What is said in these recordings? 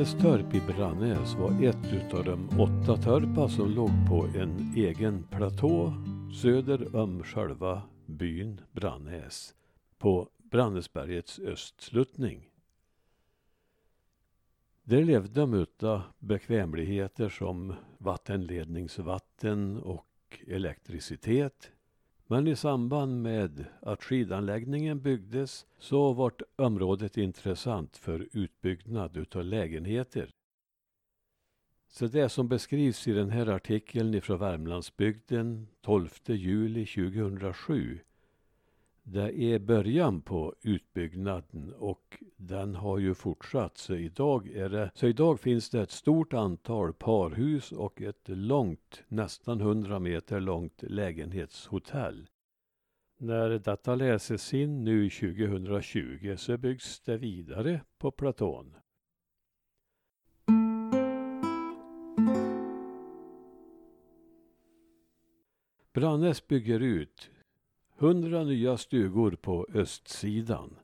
Mattestorp i Brannäs var ett av de åtta törpar som låg på en egen platå söder om själva byn Brannäs på Brannäsbergets östsluttning. Där levde de utan bekvämligheter som vattenledningsvatten och elektricitet. Men i samband med att skidanläggningen byggdes så vart området intressant för utbyggnad utav lägenheter. Så det som beskrivs i den här artikeln ifrån Värmlandsbygden 12 juli 2007 det är början på utbyggnaden och den har ju fortsatt. Så idag, är det, så idag finns det ett stort antal parhus och ett långt, nästan 100 meter långt lägenhetshotell. När detta läses in nu 2020 så byggs det vidare på platån. Brannäs bygger ut 100 nya stugor på östsidan.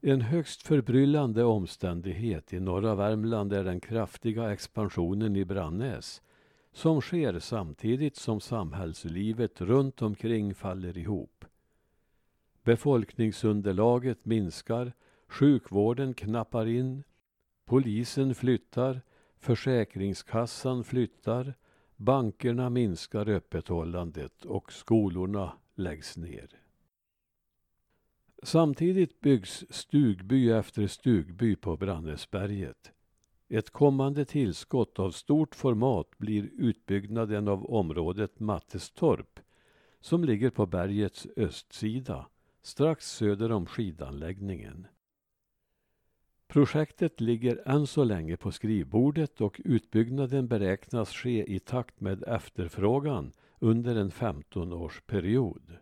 En högst förbryllande omständighet i norra Värmland är den kraftiga expansionen i Brannäs som sker samtidigt som samhällslivet runt omkring faller ihop. Befolkningsunderlaget minskar, sjukvården knappar in, polisen flyttar, Försäkringskassan flyttar, bankerna minskar öppethållandet och skolorna läggs ner. Samtidigt byggs stugby efter stugby på Brannäsberget. Ett kommande tillskott av stort format blir utbyggnaden av området Mattestorp som ligger på bergets östsida strax söder om skidanläggningen. Projektet ligger än så länge på skrivbordet och utbyggnaden beräknas ske i takt med efterfrågan under en 15-årsperiod.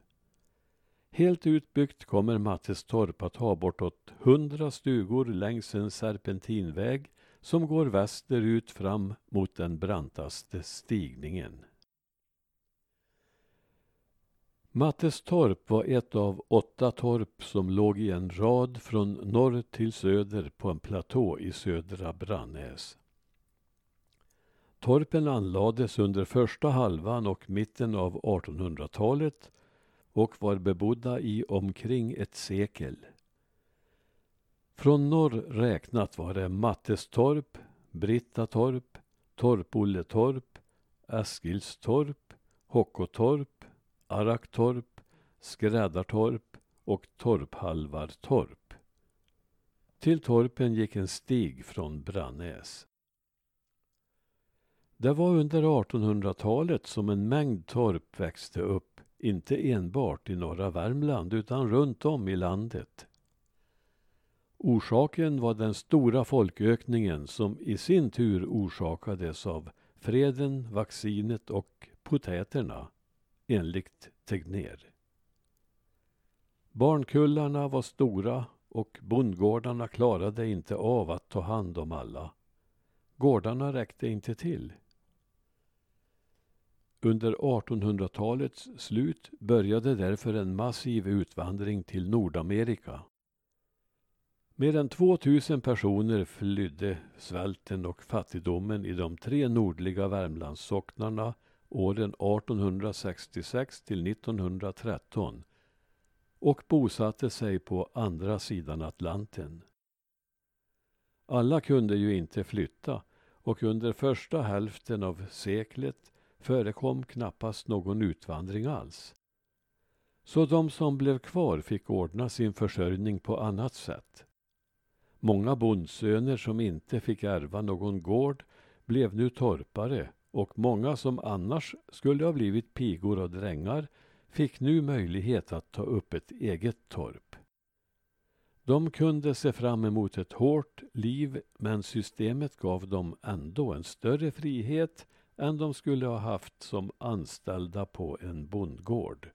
Helt utbyggt kommer Mattestorp att ha bortåt 100 stugor längs en serpentinväg som går västerut fram mot den brantaste stigningen. Mattestorp var ett av åtta torp som låg i en rad från norr till söder på en platå i södra Brannäs. Torpen anlades under första halvan och mitten av 1800-talet och var bebodda i omkring ett sekel. Från norr räknat var det Mattestorp, Brittatorp, Torpolletorp, Eskilstorp, Hockotorp, Araktorp, Skräddartorp och Torphalvartorp. Till torpen gick en stig från Brannäs. Det var under 1800-talet som en mängd torp växte upp, inte enbart i norra Värmland utan runt om i landet. Orsaken var den stora folkökningen som i sin tur orsakades av freden, vaccinet och potäterna, enligt Tegnér. Barnkullarna var stora och bondgårdarna klarade inte av att ta hand om alla. Gårdarna räckte inte till. Under 1800-talets slut började därför en massiv utvandring till Nordamerika. Mer än 2000 personer flydde svälten och fattigdomen i de tre nordliga Värmlandssocknarna åren 1866 till 1913 och bosatte sig på andra sidan Atlanten. Alla kunde ju inte flytta och under första hälften av seklet förekom knappast någon utvandring alls. Så de som blev kvar fick ordna sin försörjning på annat sätt. Många bondsöner som inte fick ärva någon gård blev nu torpare och många som annars skulle ha blivit pigor och drängar fick nu möjlighet att ta upp ett eget torp. De kunde se fram emot ett hårt liv men systemet gav dem ändå en större frihet än de skulle ha haft som anställda på en bondgård.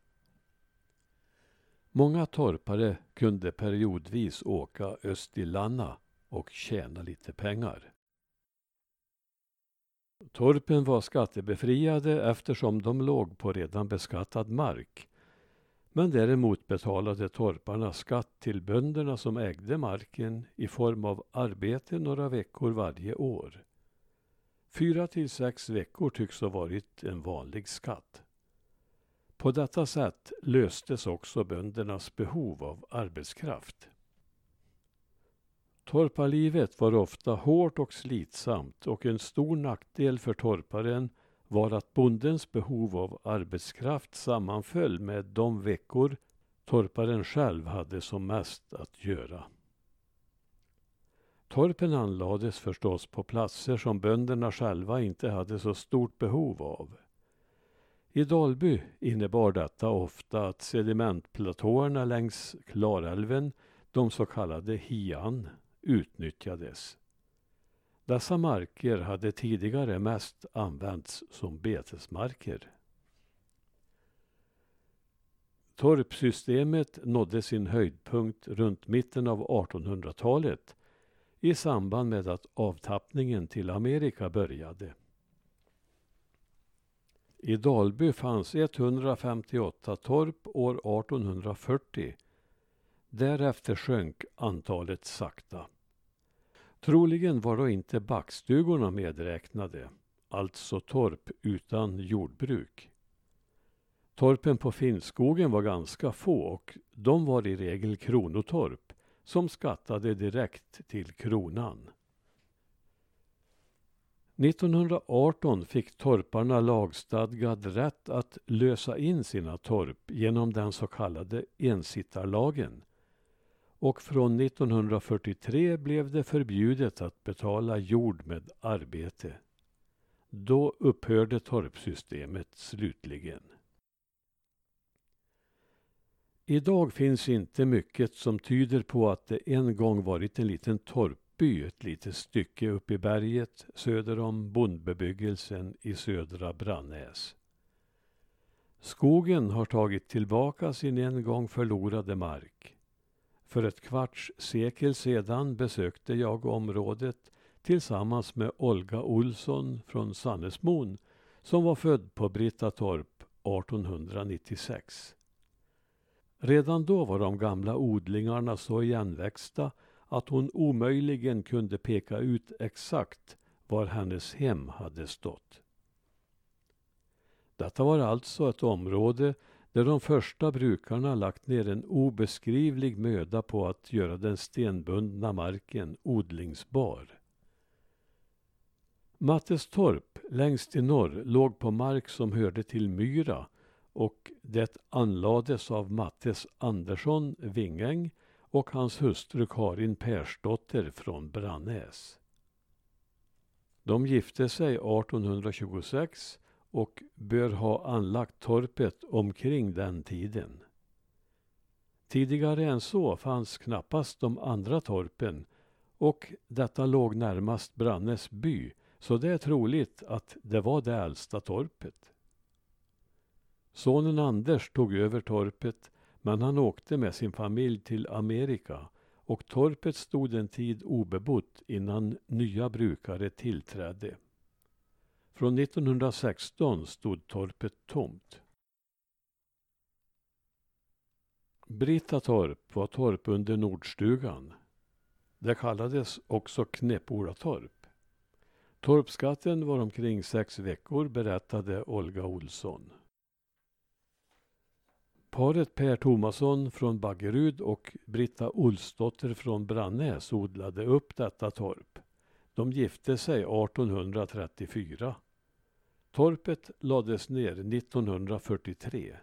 Många torpare kunde periodvis åka öst i Lanna och tjäna lite pengar. Torpen var skattebefriade eftersom de låg på redan beskattad mark. Men däremot betalade torparna skatt till bönderna som ägde marken i form av arbete några veckor varje år. Fyra till sex veckor tycks ha varit en vanlig skatt. På detta sätt löstes också böndernas behov av arbetskraft. Torparlivet var ofta hårt och slitsamt och en stor nackdel för torparen var att bondens behov av arbetskraft sammanföll med de veckor torparen själv hade som mest att göra. Torpen anlades förstås på platser som bönderna själva inte hade så stort behov av. I Dalby innebar detta ofta att sedimentplatåerna längs Klarälven, de så kallade hian, utnyttjades. Dessa marker hade tidigare mest använts som betesmarker. Torpsystemet nådde sin höjdpunkt runt mitten av 1800-talet i samband med att avtappningen till Amerika började. I Dalby fanns 158 torp år 1840. Därefter sjönk antalet sakta. Troligen var då inte backstugorna medräknade, alltså torp utan jordbruk. Torpen på Finnskogen var ganska få och de var i regel kronotorp som skattade direkt till kronan. 1918 fick torparna lagstadgad rätt att lösa in sina torp genom den så kallade ensittarlagen och från 1943 blev det förbjudet att betala jord med arbete. Då upphörde torpsystemet slutligen. Idag finns inte mycket som tyder på att det en gång varit en liten torpby ett litet stycke upp i berget söder om bondbebyggelsen i södra Brannäs. Skogen har tagit tillbaka sin en gång förlorade mark. För ett kvarts sekel sedan besökte jag området tillsammans med Olga Olsson från Sannesmon som var född på Brittatorp 1896. Redan då var de gamla odlingarna så igenväxta att hon omöjligen kunde peka ut exakt var hennes hem hade stått. Detta var alltså ett område där de första brukarna lagt ner en obeskrivlig möda på att göra den stenbundna marken odlingsbar. Mattestorp längst i norr låg på mark som hörde till Myra och det anlades av Mattes Andersson Vingäng och hans hustru Karin Persdotter från Brannäs. De gifte sig 1826 och bör ha anlagt torpet omkring den tiden. Tidigare än så fanns knappast de andra torpen och detta låg närmast Brannäs by så det är troligt att det var det äldsta torpet. Sonen Anders tog över torpet men han åkte med sin familj till Amerika och torpet stod en tid obebott innan nya brukare tillträdde. Från 1916 stod torpet tomt. Brittatorp var torp under Nordstugan. Det kallades också Knäppolatorp. Torpskatten var omkring sex veckor, berättade Olga Olsson. Paret Per Tomasson från Baggerud och Britta Olsdotter från Brannäs odlade upp detta torp. De gifte sig 1834. Torpet lades ner 1943.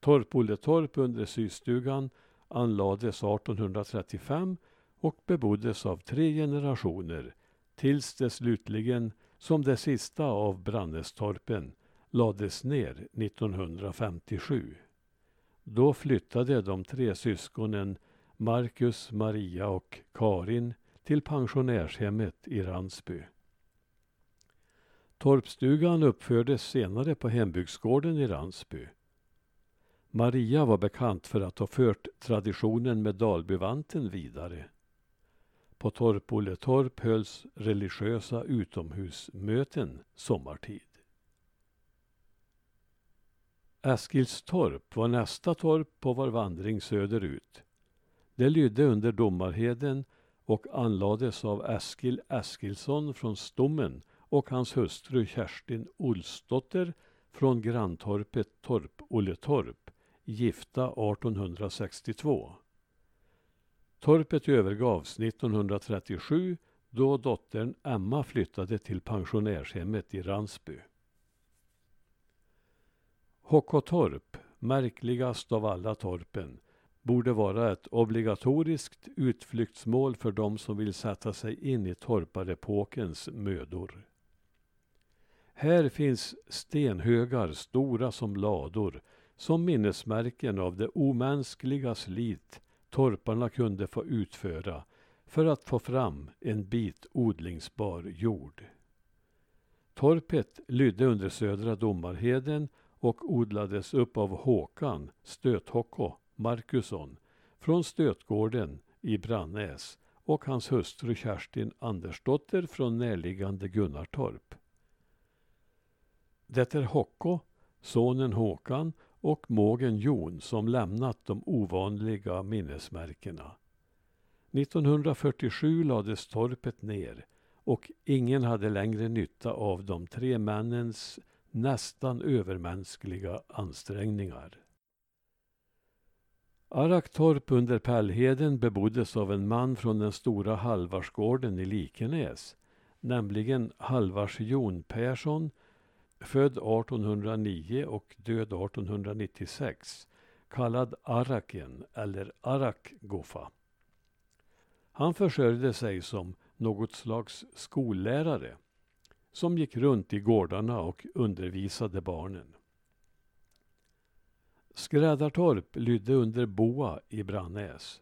Torpolletorp under systugan anlades 1835 och beboddes av tre generationer tills det slutligen, som det sista av Brannästorpen, lades ner 1957. Då flyttade de tre syskonen Marcus, Maria och Karin till pensionärshemmet i Ransby. Torpstugan uppfördes senare på hembygdsgården i Ransby. Maria var bekant för att ha fört traditionen med Dalbyvanten vidare. På Torp-Olletorp hölls religiösa utomhusmöten sommartid. Eskilstorp var nästa torp på vår vandring söderut. Det lydde under Domarheden och anlades av Eskil Eskilsson från Stommen och hans hustru Kerstin Olsdotter från granntorpet Torp-Olletorp, gifta 1862. Torpet övergavs 1937 då dottern Emma flyttade till pensionärshemmet i Ransby. Hockotorp, märkligast av alla torpen, borde vara ett obligatoriskt utflyktsmål för de som vill sätta sig in i torparepokens mödor. Här finns stenhögar stora som lador, som minnesmärken av det omänskliga slit torparna kunde få utföra för att få fram en bit odlingsbar jord. Torpet lydde under Södra Domarheden och odlades upp av Håkan Stöthocko Markusson från Stötgården i Brannäs och hans hustru Kerstin Andersdotter från närliggande Gunnartorp. Det är Hocko, sonen Håkan och mågen Jon som lämnat de ovanliga minnesmärkena. 1947 lades torpet ner och ingen hade längre nytta av de tre männens nästan övermänskliga ansträngningar. Araktorp under Pellheden beboddes av en man från den stora Halvarsgården i Likenäs, nämligen Halvars Jon Persson, född 1809 och död 1896, kallad Araken eller Arakgoffa. Han försörjde sig som något slags skollärare som gick runt i gårdarna och undervisade barnen. Skräddartorp lydde under Boa i Brannäs.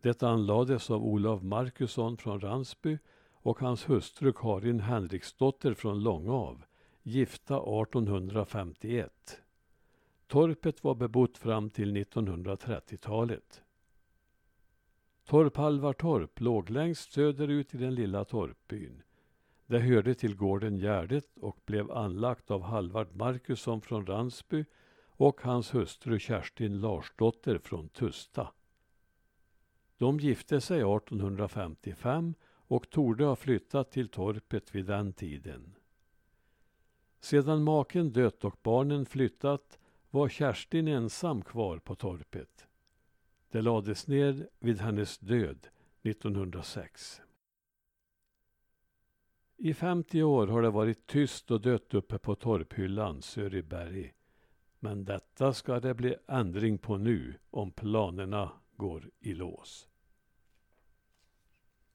Det anlades av Olav Markusson från Ransby och hans hustru Karin Henriksdotter från Långav, gifta 1851. Torpet var bebott fram till 1930-talet. Torphalvartorp låg längst söderut i den lilla torpbyn. Det hörde till gården Gärdet och blev anlagt av Halvard Markusson från Ransby och hans hustru Kerstin Larsdotter från Tusta. De gifte sig 1855 och torde ha flyttat till torpet vid den tiden. Sedan maken dött och barnen flyttat var Kerstin ensam kvar på torpet. Det lades ner vid hennes död 1906. I 50 år har det varit tyst och dött uppe på torphyllan Sörbyberg. Men detta ska det bli ändring på nu om planerna går i lås.